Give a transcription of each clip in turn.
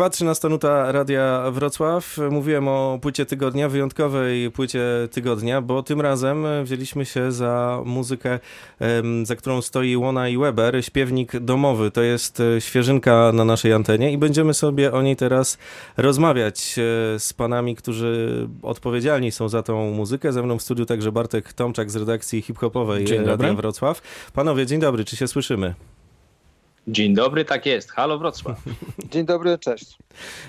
Trwa 13 nuta Radia Wrocław. Mówiłem o płycie tygodnia, wyjątkowej płycie tygodnia, bo tym razem wzięliśmy się za muzykę, za którą stoi Łona i Weber, śpiewnik domowy. To jest e, świeżynka na naszej antenie i będziemy sobie o niej teraz rozmawiać e, z panami, którzy odpowiedzialni są za tą muzykę. Ze mną w studiu także Bartek Tomczak z redakcji hip-hopowej Radia Wrocław. Panowie, dzień dobry, czy się słyszymy? Dzień dobry, tak jest. Halo Wrocław. Dzień dobry, cześć.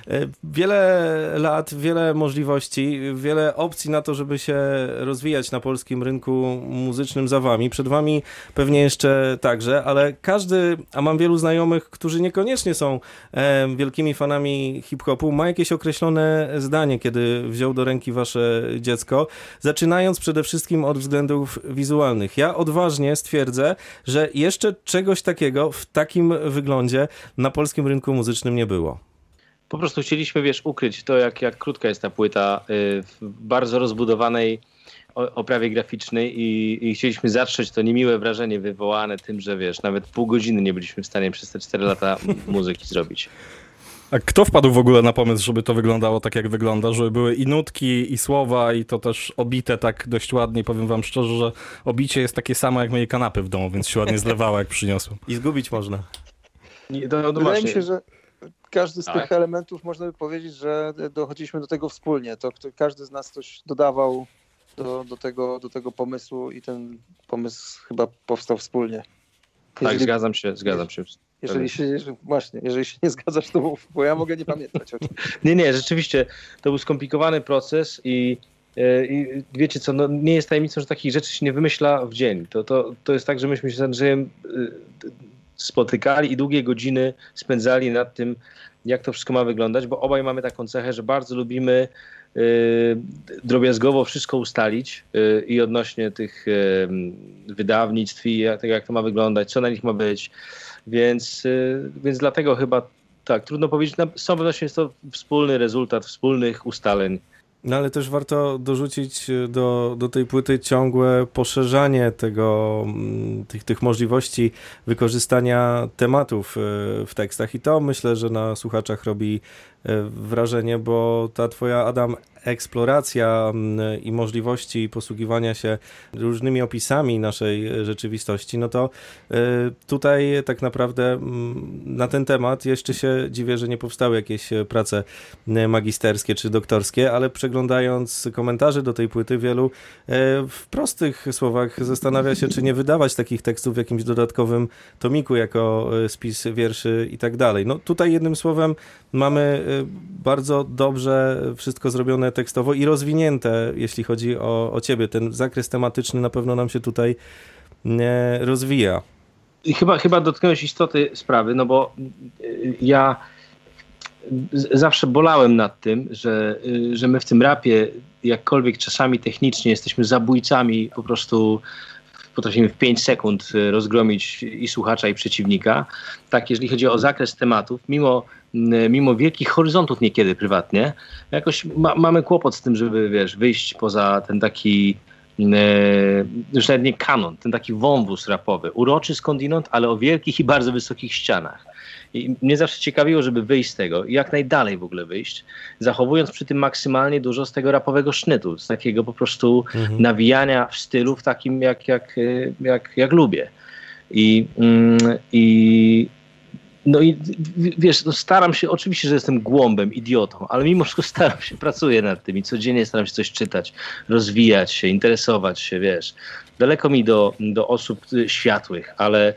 E, wiele lat, wiele możliwości, wiele opcji na to, żeby się rozwijać na polskim rynku muzycznym za wami. Przed wami pewnie jeszcze także, ale każdy, a mam wielu znajomych, którzy niekoniecznie są e, wielkimi fanami hip-hopu, ma jakieś określone zdanie, kiedy wziął do ręki wasze dziecko, zaczynając przede wszystkim od względów wizualnych. Ja odważnie stwierdzę, że jeszcze czegoś takiego w takim wyglądzie na polskim rynku muzycznym nie było. Po prostu chcieliśmy, wiesz, ukryć to, jak, jak krótka jest ta płyta y, w bardzo rozbudowanej oprawie graficznej i, i, chcieliśmy zatrzeć to niemiłe wrażenie wywołane tym, że wiesz, nawet pół godziny nie byliśmy w stanie przez te 4 lata muzyki zrobić. A kto wpadł w ogóle na pomysł, żeby to wyglądało tak, jak wygląda? Żeby były i nutki, i słowa, i to też obite tak dość ładnie. Powiem wam szczerze, że obicie jest takie samo jak moje kanapy w domu, więc się ładnie zlewało, jak przyniosłem. I zgubić można. Nie, to, no Wydaje mi się, że każdy z tak. tych elementów można by powiedzieć, że dochodziliśmy do tego wspólnie. To, to każdy z nas coś dodawał do, do, tego, do tego pomysłu i ten pomysł chyba powstał wspólnie. Tak, Jeżeli, tak, zgadzam się, zgadzam się. Jeżeli się, właśnie, jeżeli się nie zgadzasz, to mów, bo ja mogę nie pamiętać. nie, nie, rzeczywiście to był skomplikowany proces i e, i wiecie co, no nie jest tajemnicą, że takich rzeczy się nie wymyśla w dzień. To, to, to jest tak, że myśmy się z Andrzejem e, spotykali i długie godziny spędzali nad tym, jak to wszystko ma wyglądać, bo obaj mamy taką cechę, że bardzo lubimy drobiazgowo wszystko ustalić y, i odnośnie tych y, wydawnictw i jak, jak to ma wyglądać, co na nich ma być. Więc, więc dlatego chyba tak, trudno powiedzieć. Z całą pewnością jest to wspólny rezultat wspólnych ustaleń no ale też warto dorzucić do, do tej płyty ciągłe poszerzanie tego, mm, tych, tych możliwości wykorzystania tematów w tekstach i to myślę, że na słuchaczach robi wrażenie, bo ta twoja Adam eksploracja i możliwości posługiwania się różnymi opisami naszej rzeczywistości, no to y, tutaj tak naprawdę na ten temat jeszcze się dziwię, że nie powstały jakieś prace y, magisterskie czy doktorskie, ale przeglądając komentarze do tej płyty, wielu w prostych słowach zastanawia się, czy nie wydawać takich tekstów w jakimś dodatkowym tomiku jako spis wierszy i tak dalej. No tutaj jednym słowem mamy bardzo dobrze wszystko zrobione tekstowo i rozwinięte, jeśli chodzi o, o ciebie. Ten zakres tematyczny na pewno nam się tutaj rozwija. I chyba, chyba dotknąłeś istoty sprawy, no bo y, ja zawsze bolałem nad tym, że, y, że my w tym rapie, jakkolwiek czasami technicznie jesteśmy zabójcami, po prostu potrafimy w 5 sekund y, rozgromić i słuchacza, i przeciwnika. Tak, jeżeli chodzi o zakres tematów, mimo mimo wielkich horyzontów niekiedy prywatnie, jakoś ma, mamy kłopot z tym, żeby wiesz, wyjść poza ten taki już nawet nie kanon, ten taki wąwóz rapowy, uroczy skądinąd, ale o wielkich i bardzo wysokich ścianach. I mnie zawsze ciekawiło, żeby wyjść z tego i jak najdalej w ogóle wyjść, zachowując przy tym maksymalnie dużo z tego rapowego sznytu, z takiego po prostu mhm. nawijania w stylu w takim, jak, jak, jak, jak lubię. I, mm, i no i wiesz, no staram się, oczywiście, że jestem głąbem, idiotą, ale mimo wszystko staram się, pracuję nad tym i codziennie staram się coś czytać, rozwijać się, interesować się, wiesz. Daleko mi do, do osób światłych, ale,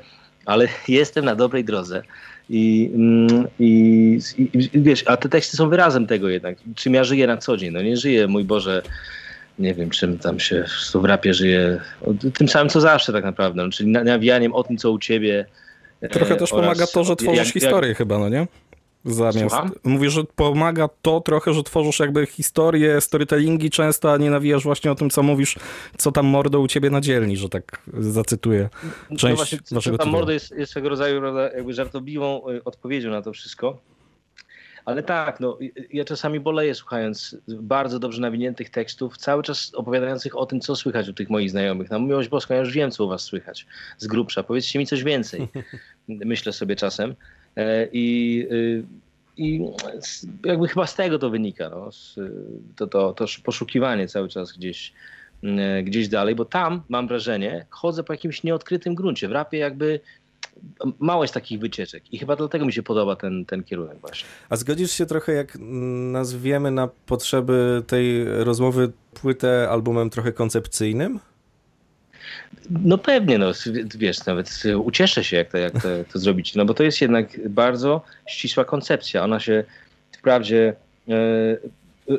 ale jestem na dobrej drodze. I, mm, i, i, wiesz, a te teksty są wyrazem tego jednak, czym ja żyję na co dzień. No nie żyję, mój Boże, nie wiem, czym tam się w rapie żyje, tym samym co zawsze tak naprawdę, no, czyli nawijaniem o tym, co u ciebie, Trochę też pomaga to, że tworzysz jak, historię jak... chyba, no nie? Zamiast. Słucham? Mówisz, że pomaga to trochę, że tworzysz jakby historię, storytellingi często, a nie nawijasz właśnie o tym, co mówisz, co tam mordo u ciebie na dzielni, że tak zacytuję część no właśnie, waszego Tam mordo jest, jest swego rodzaju jakby żartobliwą y, odpowiedzią na to wszystko. Ale tak, no, ja czasami boleję słuchając bardzo dobrze nawiniętych tekstów, cały czas opowiadających o tym, co słychać u tych moich znajomych. Na miłość boską, ja już wiem, co u was słychać z grubsza. Powiedzcie mi coś więcej, myślę sobie czasem. E, I y, i jakby chyba z tego to wynika, no, to, to, to poszukiwanie cały czas gdzieś, gdzieś dalej, bo tam mam wrażenie, chodzę po jakimś nieodkrytym gruncie. W rapie jakby mało jest takich wycieczek i chyba dlatego mi się podoba ten, ten kierunek właśnie. A zgodzisz się trochę, jak nazwiemy na potrzeby tej rozmowy płytę albumem trochę koncepcyjnym? No pewnie, no wiesz, nawet ucieszę się, jak to, jak to, jak to zrobić, no bo to jest jednak bardzo ścisła koncepcja. Ona się wprawdzie e,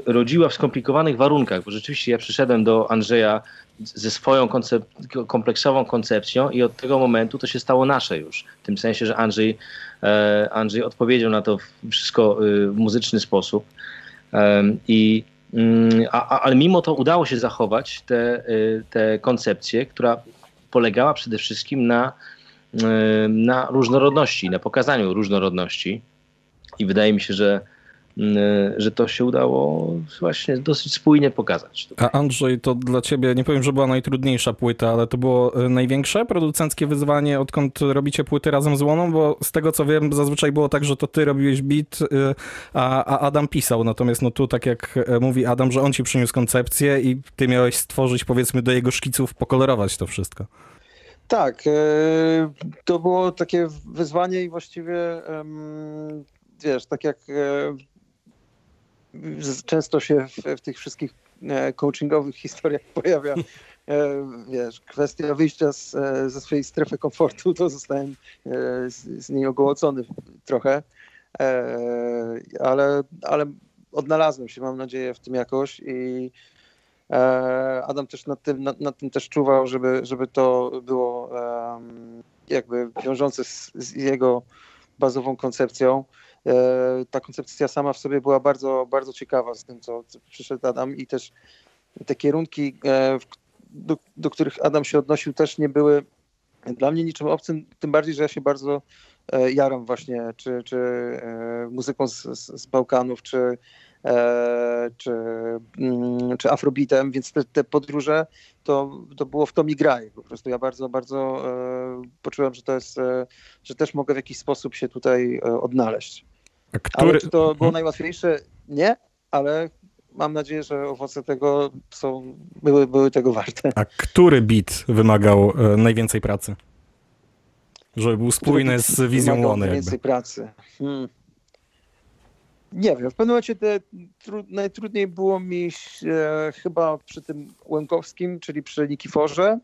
rodziła w skomplikowanych warunkach, bo rzeczywiście ja przyszedłem do Andrzeja ze swoją koncep kompleksową koncepcją i od tego momentu to się stało nasze już. W tym sensie, że Andrzej, e, Andrzej odpowiedział na to wszystko e, w muzyczny sposób. I, mm, a, ale mimo to udało się zachować tę te, koncepcję, która polegała przede wszystkim na, na różnorodności, na pokazaniu różnorodności. I wydaje mi się, że że to się udało właśnie dosyć spójnie pokazać. A Andrzej, to dla ciebie, nie powiem, że była najtrudniejsza płyta, ale to było y, największe producenckie wyzwanie, odkąd robicie płyty razem z Łoną, bo z tego co wiem, zazwyczaj było tak, że to ty robiłeś beat, y, a, a Adam pisał, natomiast no tu, tak jak mówi Adam, że on ci przyniósł koncepcję i ty miałeś stworzyć, powiedzmy, do jego szkiców, pokolorować to wszystko. Tak, to było takie wyzwanie i właściwie wiesz, tak jak często się w, w tych wszystkich e, coachingowych historiach pojawia e, wiesz, kwestia wyjścia z, e, ze swojej strefy komfortu, to zostałem z, z niej ogołocony trochę, ale, ale odnalazłem się, mam nadzieję, w tym jakoś i Adam też nad tym, nad, nad tym też czuwał, żeby, żeby to było jakby wiążące z, z jego bazową koncepcją. E, ta koncepcja sama w sobie była bardzo, bardzo ciekawa z tym, co, przyszedł Adam i też te kierunki, e, do, do, których Adam się odnosił, też nie były dla mnie niczym obcym, tym bardziej, że ja się bardzo e, jaram właśnie, czy, czy muzyką z, z, z Bałkanów, czy, czy, mm, czy afrobitem, więc te, te podróże to, to było w to mi graj. Po prostu ja bardzo, bardzo poczułem, że to jest, że też mogę w jakiś sposób się tutaj odnaleźć. Który... Ale czy to było mhm. najłatwiejsze? Nie, ale mam nadzieję, że owoce tego są, były, były tego warte. A który bit wymagał e, najwięcej pracy? Żeby był spójny z wizją Łony. Najwięcej pracy. Hmm. Nie wiem, w pewnym momencie te, tru, najtrudniej było mi e, chyba przy tym Łękowskim, czyli przy Nikiforze,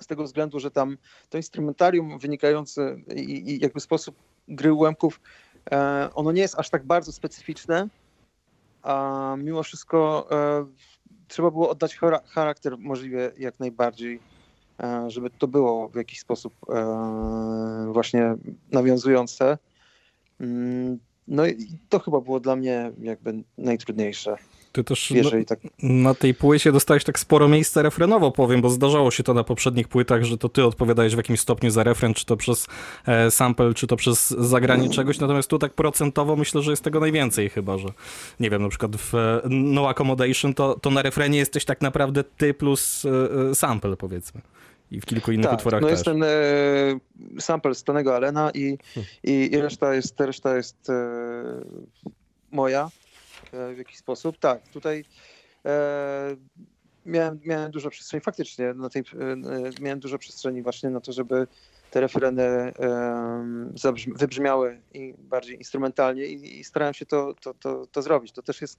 z tego względu, że tam to instrumentarium wynikające i, i jakby sposób gry Łemków ono nie jest aż tak bardzo specyficzne, a mimo wszystko e, trzeba było oddać charakter możliwie jak najbardziej, e, żeby to było w jakiś sposób właśnie nawiązujące. Mm, no i to chyba było dla mnie jakby najtrudniejsze. Ty też na, tak... na, tej płycie dostałeś tak sporo miejsca refrenowo, powiem, bo zdarzało się to na poprzednich płytach, że to ty odpowiadałeś w jakimś stopniu za refren, czy to przez e, sample, czy to przez zagranie czegoś, natomiast tu tak procentowo myślę, że jest tego najwięcej chyba, że nie wiem, na przykład w e, No Accommodation to, to na refrenie jesteś tak naprawdę ty plus e, e sample, powiedzmy. I w kilku innych tak, utworach no też. jest ten e, sample z Tonego Alena i, hmm. i, i reszta jest, reszta jest e, moja. E, w jakiś sposób. Tak, tutaj e, miałem, miałem dużo przestrzeni, faktycznie na tej, e, miałem dużo przestrzeni właśnie na to, żeby te refereny e, wybrzmiały i bardziej instrumentalnie i, i starałem się to, to, to, to zrobić. To też jest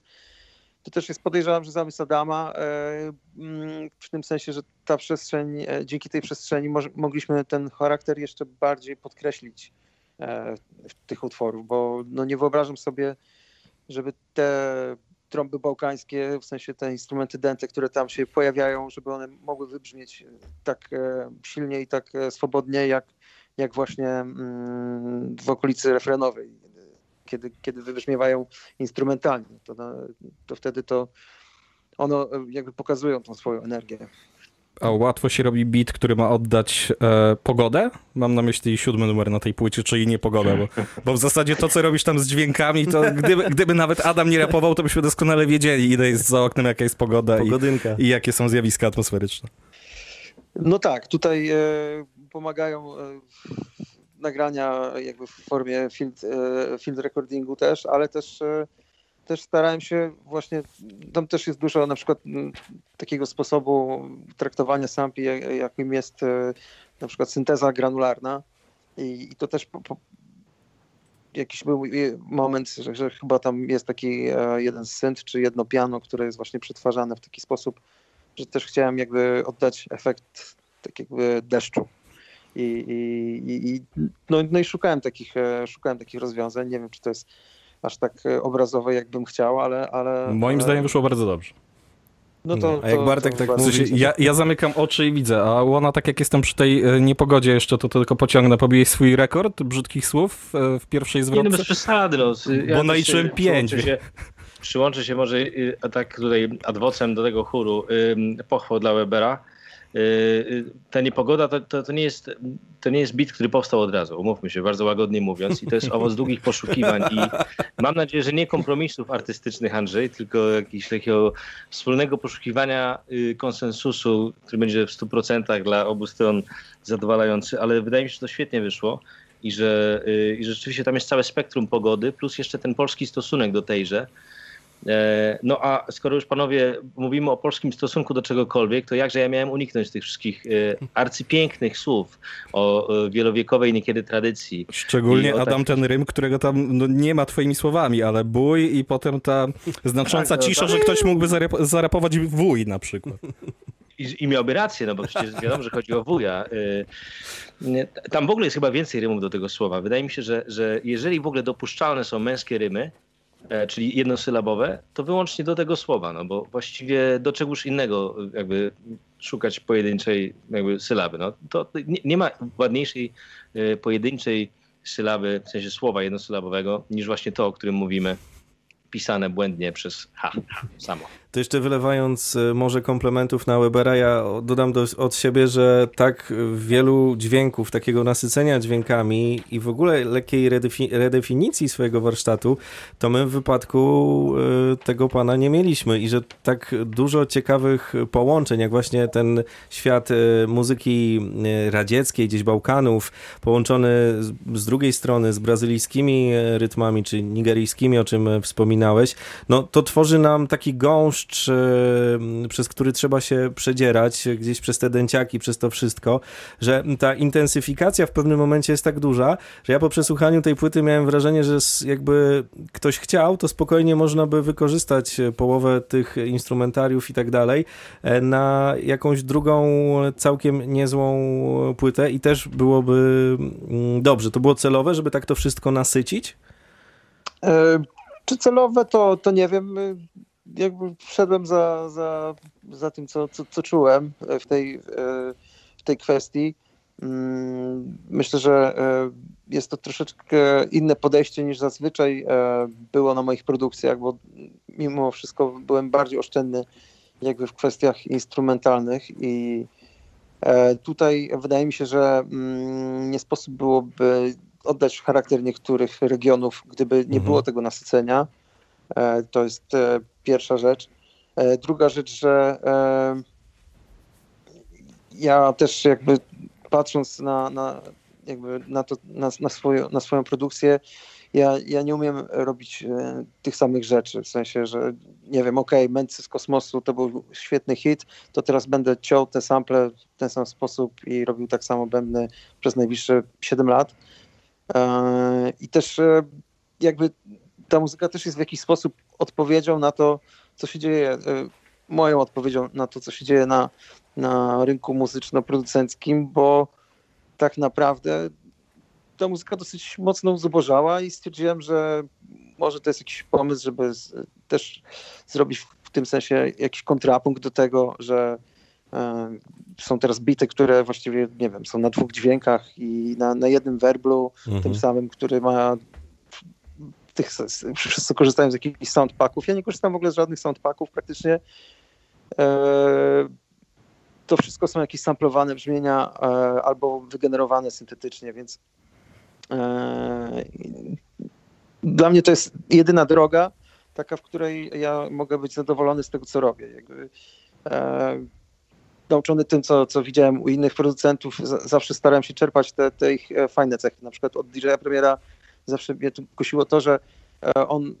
to też jest podejrzewam, że zamysł Adama, e, mm, w tym sensie, że ta przestrzeń, e, dzięki tej przestrzeni mogliśmy ten charakter jeszcze bardziej podkreślić tych utworów, bo no nie wyobrażam sobie żeby te trąby bałkańskie, w sensie te instrumenty dęte, które tam się pojawiają, żeby one mogły wybrzmieć tak e, silnie i tak e, swobodnie, jak, jak właśnie mm, w okolicy refrenowej, kiedy, kiedy wybrzmiewają instrumentalnie. To, to wtedy to ono e, jakby pokazują tą swoją energię. A łatwo się robi beat, który ma oddać e, pogodę? Mam na myśli siódmy numer na tej płycie, czyli nie pogodę, bo, bo w zasadzie to, co robisz tam z dźwiękami, to gdyby, gdyby nawet Adam nie rapował, to byśmy doskonale wiedzieli, ile jest za oknem, jaka jest pogoda i, i, jakie są zjawiska atmosferyczne. No tak, tutaj e, pomagają e, nagrania jakby w formie field, field recordingu też, ale też też starałem się właśnie, tam też jest dużo na przykład takiego sposobu traktowania sampli, jakim jest na przykład synteza granularna i, i to też po, po, jakiś był moment, że, że, chyba tam jest taki jeden synt czy jedno piano, które jest właśnie przetwarzane w taki sposób, że też chciałem jakby oddać efekt tak jakby deszczu. I, i, i no, no i szukałem takich, szukałem takich rozwiązań. Nie wiem, czy to jest aż tak e, obrazowe, jakbym chciał, ale... ale Moim ale... zdaniem wyszło bardzo dobrze. No to, no, a jak Bartek to, tak mówi... Ja, ja, zamykam oczy i widzę, a Łona, tak jak jestem przy tej e, niepogodzie jeszcze, to, to tylko pociągnę. Pobiłeś swój rekord brzydkich słów w pierwszej zwrotce? Nie, no bez przesady. No. Ja Bo naliczyłem pięć. Się, przyłączę się może a tak tutaj adwocem do tego chóru. Pochwał dla Webera Y, y, ta niepogoda to, to, to, nie jest, to nie jest bit, który powstał od razu, umówmy się, bardzo łagodnie mówiąc. I to jest owoc długich poszukiwań. I mam nadzieję, że nie kompromisów artystycznych, Andrzej, tylko jakiegoś takiego wspólnego poszukiwania y, konsensusu, który będzie w 100% dla obu stron zadowalający, ale wydaje mi się, że to świetnie wyszło. I że, I że rzeczywiście tam jest całe spektrum pogody, plus jeszcze ten polski stosunek do tejże. E, no a skoro już panowie mówimy o polskim stosunku do czegokolwiek, to jakże ja miałem uniknąć tych wszystkich e, arcypięknych słów o wielowiekowej niekiedy tradycji. Szczególnie Adam ten rym, którego tam no, nie ma twoimi słowami, ale bój i potem ta znacząca tak, cisza, tak. że ktoś mógłby zarap zarapować wuj na przykład. I, I miałby rację, no bo przecież wiadomo, że chodzi o wuja. E, tam w ogóle jest chyba więcej rymów do tego słowa. Wydaje mi się, że, że jeżeli w ogóle dopuszczalne są męskie rymy, E, czyli jednosylabowe, to wyłącznie do tego słowa, no bo właściwie do czegoś innego jakby szukać pojedynczej jakby sylaby. No, to nie, nie ma ładniejszej e, pojedynczej sylaby, w sensie słowa jednosylabowego, niż właśnie to, o którym mówimy, pisane błędnie przez ha samo. To jeszcze wylewając e, może komplementów na Webera, ja dodam do, od siebie, że tak wielu dźwięków, takiego nasycenia dźwiękami i w ogóle lekkiej redefi redefinicji swojego warsztatu, to my w wypadku y, tego pana nie mieliśmy. I że tak dużo ciekawych połączeń, jak właśnie ten świat y, muzyki radzieckiej, gdzieś Bałkanów, połączony z, z, drugiej strony z brazylijskimi rytmami, czy nigeryjskimi, o czym wspominałeś, no to tworzy nam taki gąszcz płaszcz, przez który trzeba się przedzierać, gdzieś przez te dęciaki, przez to wszystko, że ta intensyfikacja w pewnym momencie jest tak duża, że ja po przesłuchaniu tej płyty miałem wrażenie, że jakby ktoś chciał, to spokojnie można by wykorzystać połowę tych instrumentariów i tak dalej e, na jakąś drugą, całkiem niezłą płytę i też byłoby mm, dobrze. To było celowe, żeby tak to wszystko nasycić? E, czy celowe, to, to nie wiem jakby wszedłem za, za, za tym, co, co, co czułem w tej, w tej kwestii. Mm, myślę, że e, jest to troszeczkę inne podejście niż zazwyczaj e, było na moich produkcjach, bo mimo wszystko byłem bardziej oszczędny jakby w kwestiach instrumentalnych i e, tutaj wydaje mi się, że mm, nie sposób byłoby oddać charakter niektórych regionów, gdyby nie mhm. było tego nasycenia. To jest pierwsza rzecz. E, druga rzecz, że e, ja też jakby patrząc na, na, jakby na, to, na, na, swoją, na swoją produkcję, ja, ja nie umiem robić e, tych samych rzeczy. W sensie, że nie wiem, okej, okay, Mędrcy z kosmosu to był świetny hit, to teraz będę ciął te sample w ten sam sposób i robił tak samo będę przez najbliższe 7 lat. I też jakby ta muzyka też jest w jakiś sposób odpowiedzią na to, co się dzieje, e, moją odpowiedzią na to, co się dzieje na, na rynku muzyczno-producenckim, bo tak naprawdę ta muzyka dosyć mocno zubożała i stwierdziłem, że może to jest jakiś pomysł, żeby z, też zrobić w tym sensie jakiś kontrapunkt do tego, że e, są teraz bity, które właściwie, nie wiem, są na dwóch dźwiękach i na, na jednym werblu, mhm. tym samym, który ma tych, wszyscy korzystają z jakichś soundpacków. Ja nie korzystam w ogóle z żadnych soundpacków praktycznie. E, to wszystko są jakieś samplowane brzmienia e, albo wygenerowane syntetycznie, więc e, dla mnie to jest jedyna droga, taka, w której ja mogę być zadowolony z tego, co robię. Jakby, nauczony tym, co, co widziałem u innych producentów, zawsze starałem się czerpać te, te ich fajne cechy. Na przykład od DJ Premiera zawsze mnie tu kusiło to, że on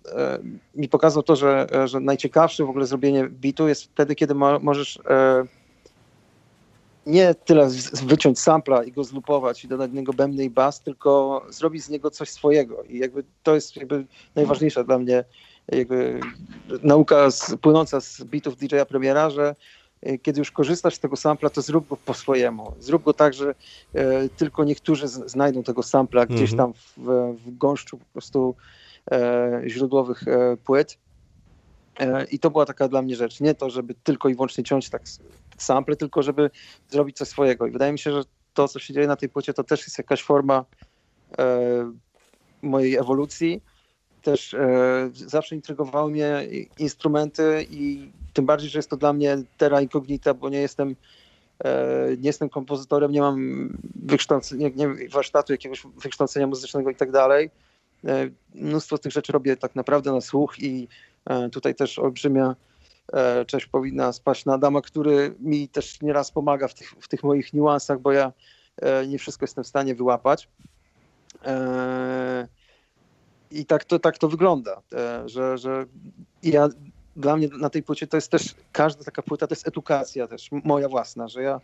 mi pokazał to, że, że najciekawsze w ogóle zrobienie bitu jest wtedy, kiedy możesz nie tyle wyciąć sampla i go zlupować i dodać do niego bębny i bas, tylko zrobić z niego coś swojego. I jakby to jest jakby najważniejsza dla mnie jakby nauka z, płynąca z bitów DJ-a premiera, że e, kiedy już korzystasz z tego sampla, to zrób go po swojemu. Zrób go tak, że e, tylko niektórzy z, znajdą tego sampla gdzieś mhm. tam w, w gąszczu po prostu e, źródłowych e, płyt. E, I to była taka dla mnie rzecz. Nie to, żeby tylko i wyłącznie ciąć tak sample, tylko żeby zrobić coś swojego. I wydaje mi się, że to, co się dzieje na tej płycie, to też jest jakaś forma e, mojej ewolucji. Też e, zawsze intrygowały mnie instrumenty i tym bardziej, że jest to dla mnie terra incognita, bo nie jestem e, nie jestem kompozytorem, nie mam wykształcenia, nie, nie, warsztatu jakiegoś wykształcenia muzycznego i tak dalej. E, mnóstwo z tych rzeczy robię tak naprawdę na słuch i e, tutaj też olbrzymia E, cześć powinna spaść na Adama, który mi też nieraz pomaga w tych, w tych moich niuansach, bo ja nie wszystko jestem w stanie wyłapać. I tak to, tak to wygląda, że, że ja, dla mnie na tej płycie to jest też, każda taka płyta to jest edukacja też, moja własna, że ja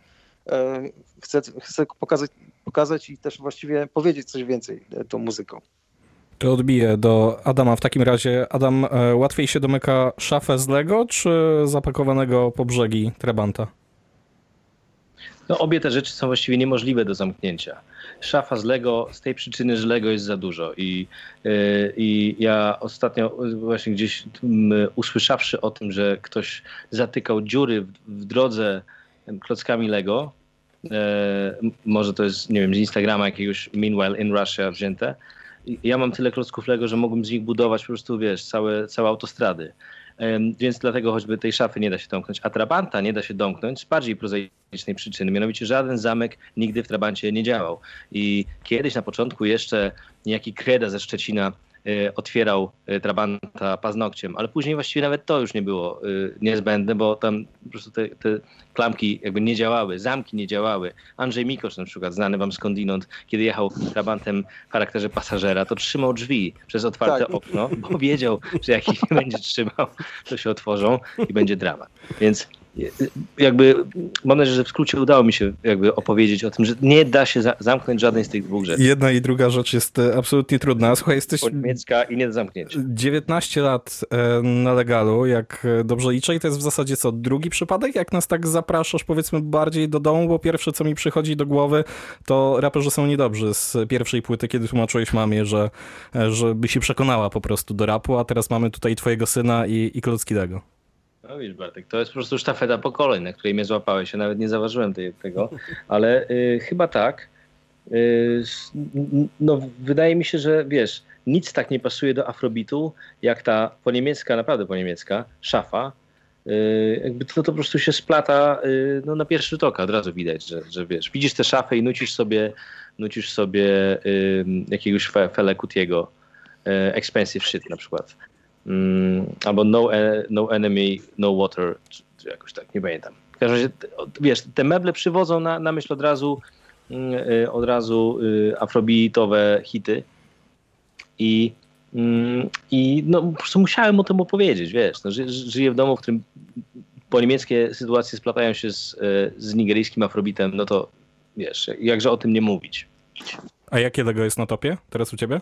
chcę, chcę pokazać, pokazać i też właściwie powiedzieć coś więcej tą muzyką. To odbiję do Adama. W takim razie, Adam, e, łatwiej się domyka szafę z Lego, czy zapakowanego po brzegi Trabanta? No, obie te rzeczy są właściwie niemożliwe do zamknięcia. Szafa z Lego z tej przyczyny, że Lego jest za dużo. I, yy, i ja ostatnio właśnie gdzieś usłyszawszy o tym, że ktoś zatykał dziury w, w drodze klockami Lego, yy, może to jest, nie wiem, z Instagrama jakiegoś Meanwhile in Russia wzięte, ja mam tyle klocków Lego, że mógłbym z nich budować po prostu, wiesz, całe, całe autostrady. Więc dlatego choćby tej szafy nie da się domknąć. A Trabanta nie da się domknąć z bardziej prozaicznej przyczyny. Mianowicie żaden zamek nigdy w Trabancie nie działał. I kiedyś na początku jeszcze niejaki Kreda ze Szczecina otwierał y, Trabanta paznokciem, ale później właściwie nawet to już nie było y, niezbędne, bo tam po prostu te, te klamki jakby nie działały, zamki nie działały. Andrzej Mikosz na przykład, znany wam skądinąd, kiedy jechał Trabantem w charakterze pasażera, to trzymał drzwi przez otwarte tak. okno, bo wiedział, że jak ich nie będzie trzymał, to się otworzą i będzie dramat. Więc jakby mam nadzieję, że w skrócie udało mi się jakby opowiedzieć o tym, że nie da się za zamknąć żadnej z tych dwóch rzeczy. Jedna i druga rzecz jest e, absolutnie trudna. Słuchaj, jesteś... Niemiecka i nie do zamknięcia. 19 lat e, na legalu, jak e, dobrze liczę i to jest w zasadzie co, drugi przypadek? Jak nas tak zapraszasz powiedzmy bardziej do domu, bo pierwsze co mi przychodzi do głowy to raperzy są niedobrzy z pierwszej płyty, kiedy tłumaczyłeś mamie, że żeby się przekonała po prostu do rapu, a teraz mamy tutaj twojego syna i, i Klockiego. No widzisz Bartek, to jest po prostu sztafeta pokoleń, na której mnie złapałeś. Ja nawet nie zauważyłem tej, tego, ale y, chyba tak. Y, no wydaje mi się, że wiesz, nic tak nie pasuje do afrobitu, jak ta po niemiecka, naprawdę po niemiecka, szafa. Y, jakby to, to po prostu się splata y, no, na pierwszy rzut oka, od razu widać, że, że wiesz, widzisz tę szafę i nucisz sobie, nucisz sobie jakiegoś fe, Fele Kutiego, y, Expensive Shit na przykład. Mm, albo no, e, no Enemy, No Water, czy, czy, jakoś tak, nie pamiętam. W każdym razie, wiesz, te meble przywodzą na, na myśl od razu, mm, y, od razu y, afrobeatowe hity i, mm, i no, po prostu musiałem o tym opowiedzieć, wiesz, no, ży, żyję w domu, w którym po niemieckie sytuacje splatają się z, y, z nigeryjskim afrobitem, no to wiesz, jakże o tym nie mówić. A jakie tego jest na topie teraz u ciebie?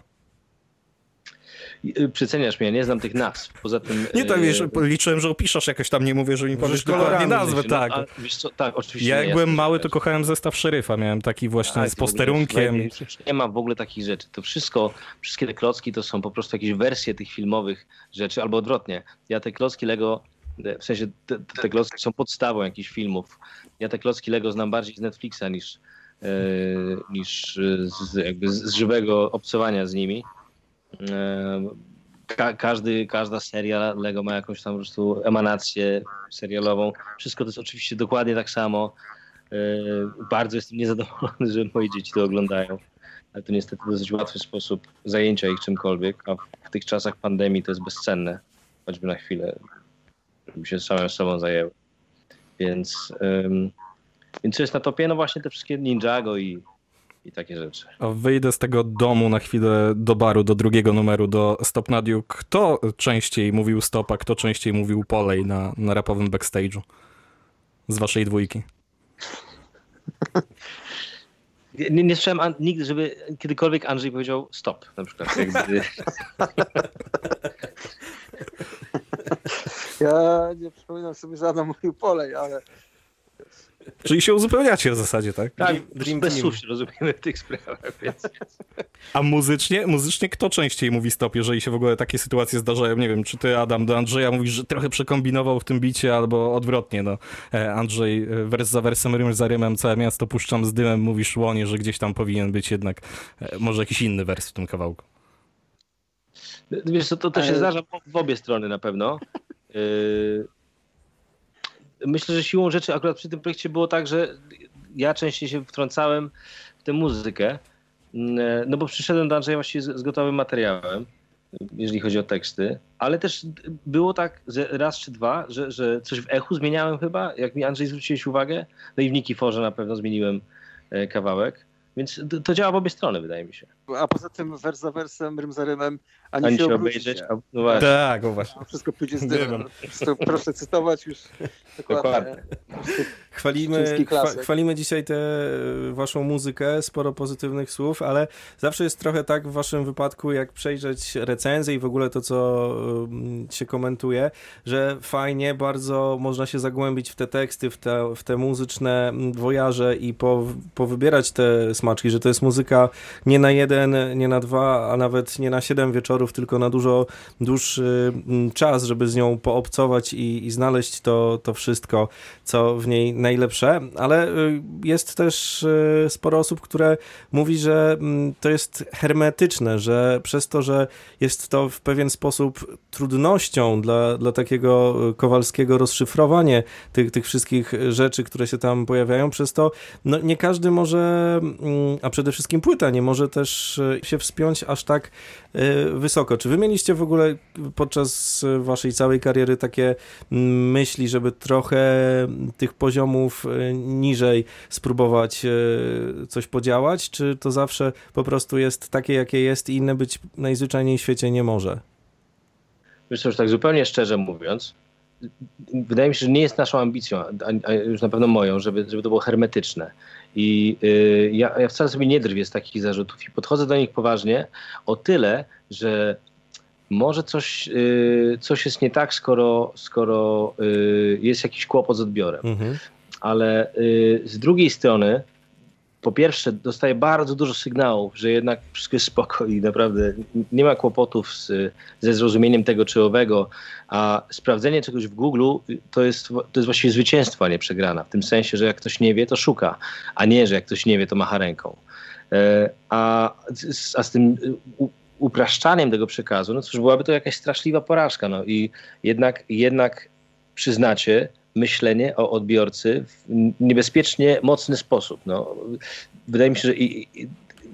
Y, przeceniasz mnie, nie znam tych nazw. Poza tym. Nie, to wiesz, y, liczyłem, że opiszesz jakoś tam, nie mówię, że mi powiesz dokładnie nazwę, no, tak. A, co, tak, oczywiście. Ja jak byłem mały, to kochałem zestaw szeryfa, miałem taki właśnie tak, z posterunkiem. Nie, nie ma w ogóle takich rzeczy. To wszystko, wszystkie te klocki to są po prostu jakieś wersje tych filmowych rzeczy, albo odwrotnie. Ja te klocki Lego w sensie te, te klocki są podstawą jakichś filmów. Ja te klocki Lego znam bardziej z Netflixa niż, e, niż z, jakby z żywego obcowania z nimi. Ka każdy, każda seria Lego ma jakąś tam po prostu emanację serialową. Wszystko to jest oczywiście dokładnie tak samo. Bardzo jestem niezadowolony, że moje dzieci to oglądają, ale to niestety dosyć łatwy sposób zajęcia ich czymkolwiek, a w tych czasach pandemii to jest bezcenne, choćby na chwilę, żeby się samym sobą zajęły. Więc Więc co jest na topie? No właśnie te wszystkie Ninjago i, i takie rzeczy. A wyjdę z tego domu na chwilę do baru, do drugiego numeru, do Stop Nadiu. Kto częściej mówił stop, a kto częściej mówił polej na, na rapowym backstage'u? Z waszej dwójki. Nie, nie słyszałem nigdy, żeby kiedykolwiek Andrzej powiedział stop, na przykład. Jakby... Ja nie przypominam sobie, że Adam mówił polej, ale Czyli się uzupełniacie w zasadzie, tak? Tak, Dream bez słów się rozumiemy w tych sprawach. Więc... A muzycznie? Muzycznie kto częściej mówi stop, jeżeli się w ogóle takie sytuacje zdarzają? Nie wiem, czy ty, Adam, do Andrzeja mówisz, że trochę przekombinował w tym bicie, albo odwrotnie, no. E, Andrzej, e, wers za wersem, rym za rymem, całe miasto puszczam z dymem, mówisz łonie, że gdzieś tam powinien być jednak e, może jakiś inny wers w tym kawałku. Wiesz co, to, to się zdarza w obie strony na pewno. Yy myślę, że siłą rzeczy akurat przy tym projekcie było tak, że ja częściej się wtrącałem w tę muzykę, mm, no bo przyszedłem do Andrzeja właściwie z, z gotowym materiałem, jeżeli chodzi o teksty, ale też było tak raz czy dwa, że, że coś w echu zmieniałem chyba, jak mi Andrzej zwróciłeś uwagę, no i w Niki Forze na pewno zmieniłem e, kawałek. Więc to, to, działa w obie strony, wydaje mi się. A poza tym wers za wersem, rym za rymem, ani, ani się, się obejrzeć. A, no właśnie. Tak, właśnie. Wszystko pójdzie z dymem. Proszę cytować już dokładnie. dokładnie. Chwalimy, chwalimy dzisiaj tę waszą muzykę, sporo pozytywnych słów, ale zawsze jest trochę tak w waszym wypadku, jak przejrzeć recenzję i w ogóle to, co się komentuje, że fajnie, bardzo można się zagłębić w te teksty, w te, w te muzyczne wojaże i po, powybierać te smaczki, że to jest muzyka nie na jeden, nie na dwa, a nawet nie na siedem wieczorów, tylko na dużo dłuższy mm, czas, żeby z nią poobcować i, i znaleźć to, to wszystko, co w niej najlepsze, ale y, jest też y, sporo osób, które mówi, że mm, to jest hermetyczne, że przez to, że jest to w pewien sposób trudnością dla, dla takiego y, Kowalskiego rozszyfrowanie tych, tych wszystkich rzeczy, które się tam pojawiają, przez to no, nie każdy może, mm, a przede wszystkim płyta nie może też się wspiąć aż tak wysoko. Czy wy mieliście w ogóle podczas waszej całej kariery takie mm, myśli, żeby trochę tych poziomów e, niżej spróbować e, coś podziałać, czy to zawsze po prostu jest takie, jakie jest i inne być najzwyczajniej w świecie nie może? Wiesz już tak zupełnie szczerze mówiąc, wydaje mi się, że nie jest naszą ambicją, a, już na pewno moją, żeby, żeby to było hermetyczne. I y, ja, ja wcale sobie nie drwię z takich zarzutów i podchodzę do nich poważnie o tyle, że może coś, y, coś jest nie tak, skoro, skoro y, jest jakiś kłopot z odbiorem. Mhm ale y, z drugiej strony, po pierwsze, dostaję bardzo dużo sygnałów, że jednak wszystko jest spoko i naprawdę nie ma kłopotów z, ze zrozumieniem tego czy owego, a sprawdzenie czegoś w Google to jest, to jest właściwie zwycięstwo, a nie przegrana. W tym sensie, że jak ktoś nie wie, to szuka, a nie, że jak ktoś nie wie, to macha ręką. E, a, a z tym upraszczaniem tego przekazu, no cóż, byłaby to jakaś straszliwa porażka. No i jednak, jednak przyznacie, myślenie o odbiorcy w niebezpiecznie mocny sposób. No, wydaje mi się, że i, i,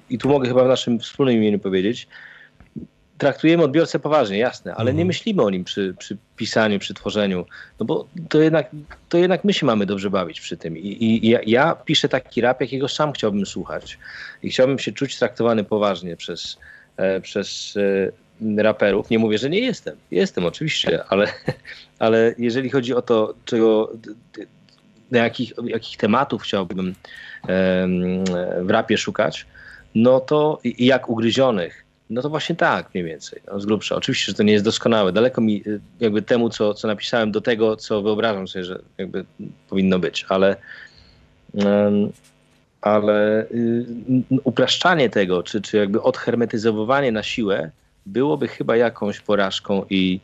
i tu mogę chyba w naszym wspólnym imieniu powiedzieć, traktujemy odbiorcę poważnie, jasne, ale mhm. nie myślimy o nim przy, przy, pisaniu, przy tworzeniu, no bo to jednak, to jednak my się mamy dobrze bawić przy tym. I, i ja, ja, piszę taki rap, jakiego sam chciałbym słuchać i chciałbym się czuć traktowany poważnie przez, e, przez e, raperów. Nie mówię, że nie jestem. Jestem oczywiście, ale, ale jeżeli chodzi o to, czego, na jakich, jakich tematów chciałbym w rapie szukać, no to i jak ugryzionych, no to właśnie tak mniej więcej, no z grubsza. Oczywiście, że to nie jest doskonałe. Daleko mi jakby temu, co, co napisałem, do tego, co wyobrażam sobie, że jakby powinno być, ale ale y, upraszczanie tego, czy, czy jakby odhermetyzowanie na siłę byłoby chyba jakąś porażką i,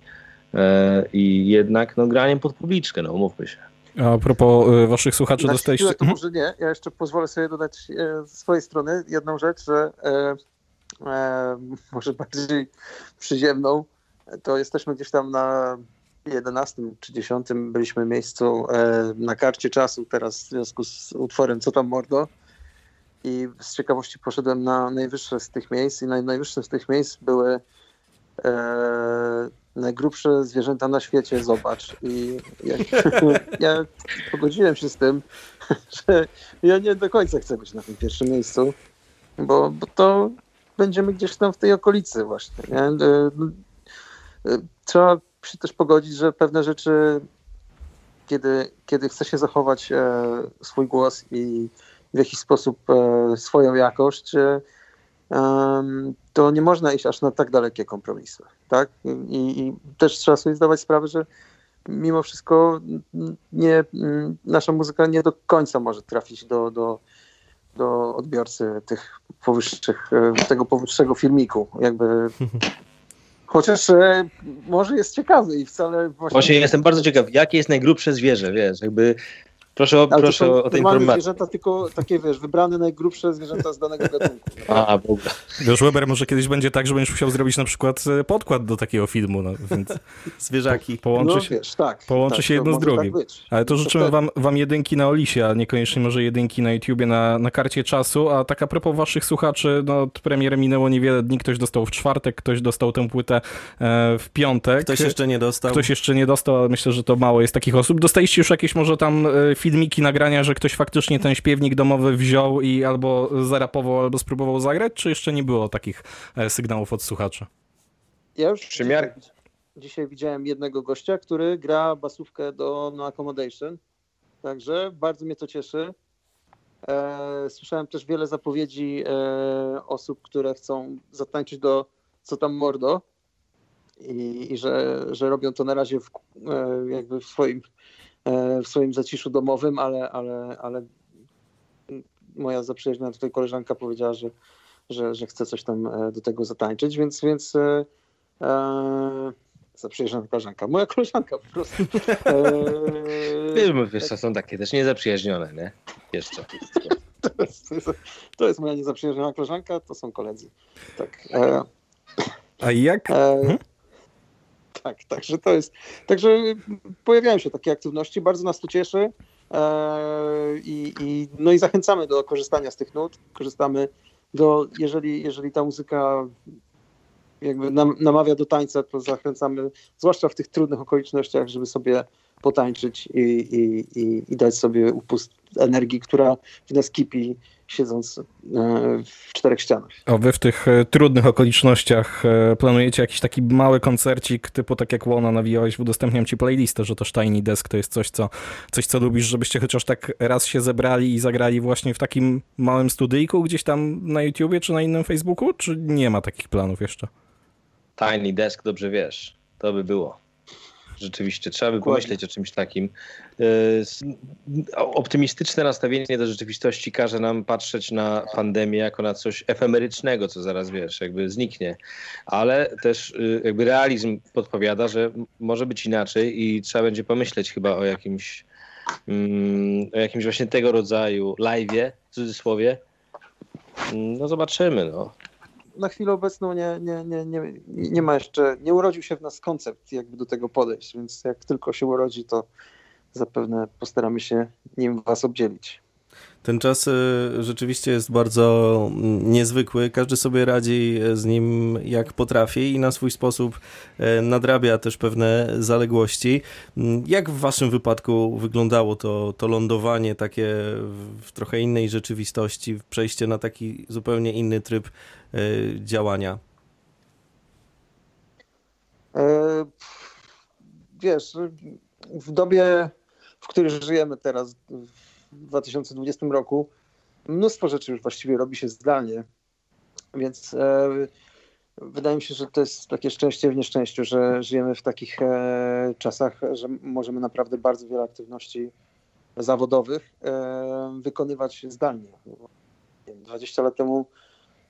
e, i jednak no, graniem pod publiczkę, no umówmy się. A propos e, waszych słuchaczy, dostaliście... to może nie, ja jeszcze pozwolę sobie dodać e, z swojej strony jedną rzecz, że e, e, może bardziej przyziemną, to jesteśmy gdzieś tam na 11 czy 10 byliśmy miejscu e, na karcie czasu teraz w związku z utworem Co tam mordo i z ciekawości poszedłem na najwyższe z tych miejsc i naj, najwyższe z tych miejsc były e, najgrubsze zwierzęta na świecie, zobacz. I ja, ja pogodziłem się z tym, że ja nie do końca chcę być na tym pierwszym miejscu, bo, bo to będziemy gdzieś tam w tej okolicy właśnie. Nie? E, e, trzeba się też pogodzić, że pewne rzeczy, kiedy, kiedy chce się zachować e, swój głos i w jakiś sposób swoją jakość, to nie można iść aż na tak dalekie kompromisy. Tak? I, I, też trzeba sobie zdawać sprawę, że mimo wszystko nie, nasza muzyka nie do końca może trafić do, do, do odbiorcy tych powyższych, tego powyższego filmiku. Jakby Chociaż e, może jest ciekawy i wcale właśnie... Właśnie jestem bardzo ciekaw, jakie jest najgrubsze zwierzę, wiesz, jakby Proszę, o, proszę o, o tej informacji. zwierzęta, tylko takie, wiesz, wybrane najgrubsze zwierzęta z danego gatunku. A, Boga. Wiesz, Weber, może kiedyś będzie tak, że będziesz musiał zrobić na przykład e, podkład do takiego filmu, no, więc zwierzaki. Połączy no, się, wiesz, tak, połączy tak, się jedno z drugim. Tak Ale to życzymy wam, wam jedynki na Olisie, a niekoniecznie może jedynki na YouTubie, na, na karcie czasu. A tak a propos waszych słuchaczy, no od premiery minęło niewiele dni, ktoś dostał w czwartek, ktoś dostał tę płytę e, w piątek. Ktoś jeszcze nie dostał. Ktoś jeszcze nie dostał, ale myślę, że to mało jest takich osób. Dostaliście już jakieś może tam e, filmiki, nagrania, że ktoś faktycznie ten śpiewnik domowy wziął i albo zarapował, albo spróbował zagrać, czy jeszcze nie było takich e, sygnałów od słuchaczy? Ja już dzisiaj, dzisiaj widziałem jednego gościa, który gra basówkę do No Accommodation, także bardzo mnie to cieszy. E, słyszałem też wiele zapowiedzi e, osób, które chcą zatańczyć do Co tam mordo i, i że, że robią to na razie w, e, jakby w swoim w swoim zaciszu domowym, ale, ale, ale moja zaprzyjaźniona tutaj koleżanka powiedziała, że, że, że chce coś tam e, do tego zatańczyć, więc, więc e, e zaprzyjaźniona koleżanka, moja koleżanka po prostu. E, wiesz, to są takie też niezaprzyjaźnione, nie? Jeszcze. To jest, to jest, to jest moja niezaprzyjaźniona koleżanka, to są koledzy. Tak. E, A jak? E, hmm? Tak, także to jest. Także pojawiają się takie aktywności, bardzo nas to cieszy. E, I, i, no i zachęcamy do korzystania z tych nut. Korzystamy do, jeżeli, jeżeli ta muzyka jakby nam, namawia do tańca, to zachęcamy, zwłaszcza w tych trudnych okolicznościach, żeby sobie potańczyć i, i, i, i dać sobie upust energii, która w nas kipi siedząc e, w czterech ścianach. A wy w tych e, trudnych okolicznościach e, planujecie jakiś taki mały koncercik, typu tak jak Łona nawijałeś, udostępniam ci playlistę, że to Tiny Desk to jest coś co, coś, co lubisz, żebyście chociaż tak raz się zebrali i zagrali właśnie w takim małym studyjku gdzieś tam na YouTubie czy na innym Facebooku, czy nie ma takich planów jeszcze? Tiny Desk, dobrze wiesz, to by było. Rzeczywiście, trzeba by pomyśleć o czymś takim. E, optymistyczne nastawienie do rzeczywistości każe nam patrzeć na pandemię jako na coś efemerycznego, co zaraz wiesz, jakby zniknie. Ale też y, jakby realizm podpowiada, że może być inaczej i trzeba będzie pomyśleć chyba o jakimś, mm, o jakimś właśnie tego rodzaju live'ie, w cudzysłowie. No zobaczymy, no na chwilę obecną nie, nie, nie, nie, nie ma jeszcze, nie urodził się w nas koncept, jakby do tego podejść, więc jak tylko się urodzi, to zapewne postaramy się nim was obdzielić. Ten czas y, rzeczywiście jest bardzo mm, niezwykły. Każdy sobie radzi z nim jak potrafi i na swój sposób y, nadrabia też pewne zaległości. Mm, jak w waszym wypadku wyglądało to, to lądowanie takie w trochę innej rzeczywistości, przejście na taki zupełnie inny tryb y, działania? E, wiesz, w dobie, w której żyjemy teraz, w 2020 roku mnóstwo rzeczy już właściwie robi się zdalnie, więc e, wydaje mi się, że to jest takie szczęście w nieszczęściu, że żyjemy w takich e, czasach, że możemy naprawdę bardzo wiele aktywności zawodowych e, wykonywać zdalnie. 20 lat temu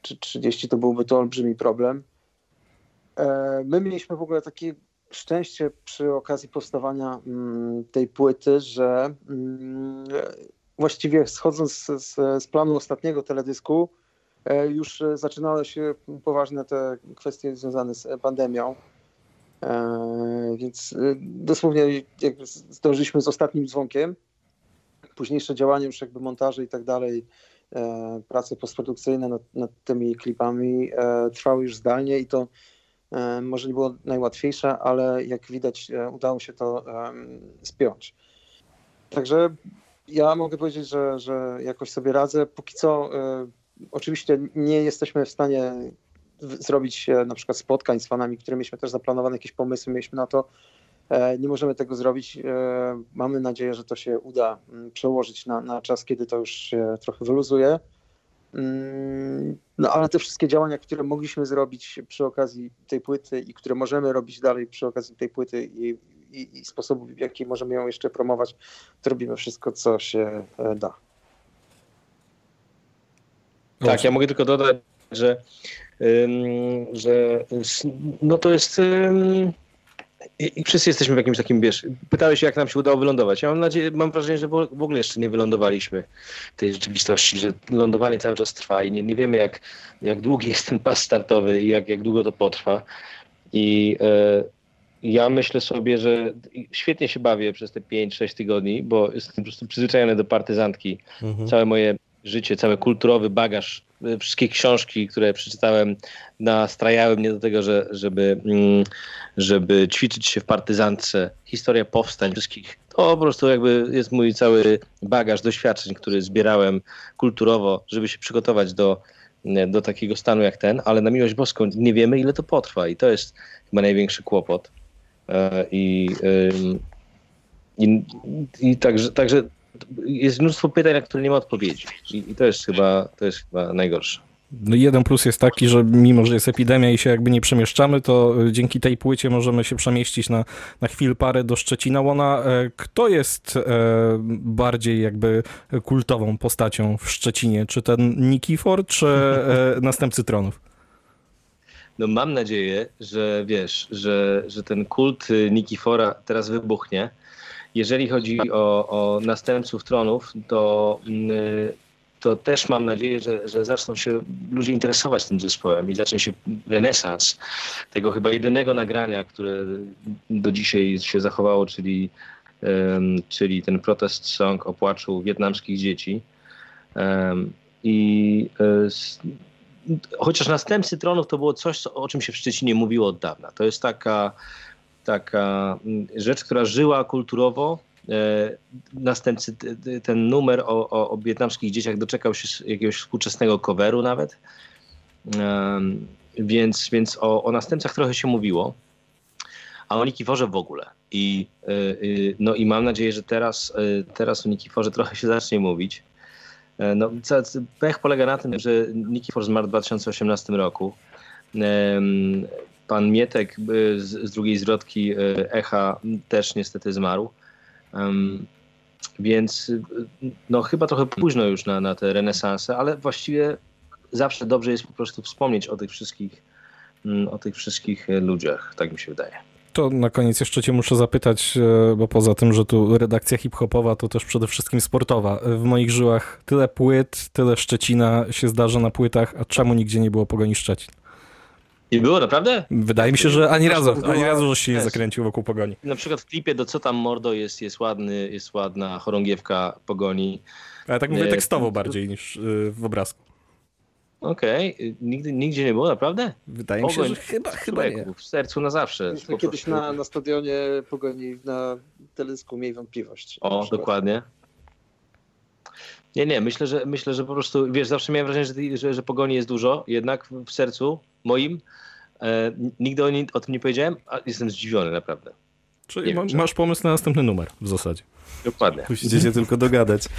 czy 30 to byłby to olbrzymi problem. E, my mieliśmy w ogóle takie szczęście przy okazji powstawania mm, tej płyty, że mm, właściwie schodząc z, z, planu ostatniego teledysku, e, już zaczynały się poważne te kwestie związane z pandemią. E, więc e, dosłownie zdążyliśmy z ostatnim dzwonkiem. Późniejsze działania, już jakby montaże i tak dalej, prace postprodukcyjne nad, nad tymi klipami trwały już zdalnie i to może nie było najłatwiejsze, ale jak widać udało się to spiąć. Także ja mogę powiedzieć, że, że jakoś sobie radzę. Póki co oczywiście nie jesteśmy w stanie zrobić na przykład spotkań z fanami, które mieliśmy też zaplanowane, jakieś pomysły mieliśmy na to. E, nie możemy tego zrobić. E, mamy nadzieję, że to się uda mm, przełożyć na, na czas, kiedy to już się trochę wyluzuje. Mm, no ale te wszystkie działania, które mogliśmy zrobić przy okazji tej płyty i które możemy robić dalej przy okazji tej płyty i, i, i sposobów, w jaki możemy ją jeszcze promować, to robimy wszystko, co się e, da. Tak, ja mogę tylko dodać, że, że no to jest i, wszyscy jesteśmy w jakimś takim, wiesz, pytałeś jak nam się udało wylądować. Ja mam nadzieję, mam wrażenie, że w ogóle jeszcze nie wylądowaliśmy tej rzeczywistości, że lądowanie cały czas trwa i nie, nie wiemy, jak, jak długi jest ten pas startowy i jak, jak długo to potrwa. I e, ja myślę sobie, że świetnie się bawię przez te 5-6 tygodni, bo jestem po prostu przyzwyczajony do partyzantki. Mhm. Całe moje życie, cały kulturowy bagaż, e, wszystkie książki, które przeczytałem, nastrajały mnie do tego, że, żeby, mm, żeby ćwiczyć się w partyzantce. Historia powstań wszystkich. To po prostu jakby jest mój cały bagaż doświadczeń, który zbierałem kulturowo, żeby się przygotować do, do takiego stanu jak ten, ale na miłość boską nie wiemy, ile to potrwa i to jest chyba największy kłopot. E, I, i, i także, także jest mnóstwo pytań, na które nie ma odpowiedzi. I, i to jest chyba to jest chyba najgorsze. No jeden plus jest taki, że mimo, że jest epidemia i się jakby nie przemieszczamy, to e, dzięki tej płycie możemy się przemieścić na, na chwilę parę do Szczecina. Łona, e, kto jest e, bardziej jakby kultową postacią w Szczecinie? Czy ten Nikifor, czy następcy tronów? No mam nadzieję, że wiesz, że, że ten kult Nikifora teraz wybuchnie. Jeżeli chodzi o, o następców tronów, to mm, to też mam nadzieję, że, że zaczną się ludzie interesować tym zespołem i zacznie się renesans tego chyba jedynego nagrania, które do dzisiaj się zachowało, czyli, czyli ten protest song o płaczu wietnamskich dzieci. I um, chociaż następcy tronów to było coś, o czym się w Szczecinie mówiło od dawna. To jest taka, taka mm, rzecz, która żyła kulturowo, E, następcy, ten numer o, o, o wietnamskich dzieciach doczekał się jakiegoś współczesnego coveru nawet. Więc, więc o, o następcach trochę się mówiło, a o Nikiforze w ogóle. I, e, no i mam nadzieję, że teraz, e, teraz o Nikiforze trochę się zacznie mówić. No, pech polega na tym, że Nikifor zmarł w 2018 roku. Pan Mietek z, z drugiej zwrotki Echa też niestety zmarł. Um, więc no, chyba trochę późno już na, na te renesanse, ale właściwie zawsze dobrze jest po prostu wspomnieć o tych wszystkich, mm, o tych wszystkich ludziach, tak mi się wydaje. To na koniec jeszcze cię muszę zapytać, e, bo poza tym, że tu redakcja hip-hopowa, to też przede wszystkim sportowa. W moich żyłach tyle płyt, tyle Szczecina się zdarza na płytach, a czemu nigdzie nie było Pogoni Szczecin? Nie było, naprawdę? Wydaje mi się, że ani razu, ani razu że się nie zakręcił wokół Pogoni. Na przykład w klipie do Co tam mordo jest, jest, ładny, jest ładna chorągiewka Pogoni. Ja tak mówię tekstowo bardziej niż y, w obrazku. Okej, okay. Nigdy, nigdzie nie było, naprawdę? Wydaje mi się, że chyba, chyba nie. W sercu na zawsze. Myśmy kiedyś na, na stadionie Pogoni na teledysku mieli wątpliwość. O, dokładnie. Nie, nie, myślę, że myślę, że po prostu, wiesz, zawsze miałem wrażenie, że, że, że pogoni jest dużo, jednak w sercu moim e, nigdy o, nie, o, tym nie powiedziałem, a jestem zdziwiony naprawdę. Czyli ma, masz pomysł na następny numer w zasadzie. Dokładnie. Musicie się tylko dogadać.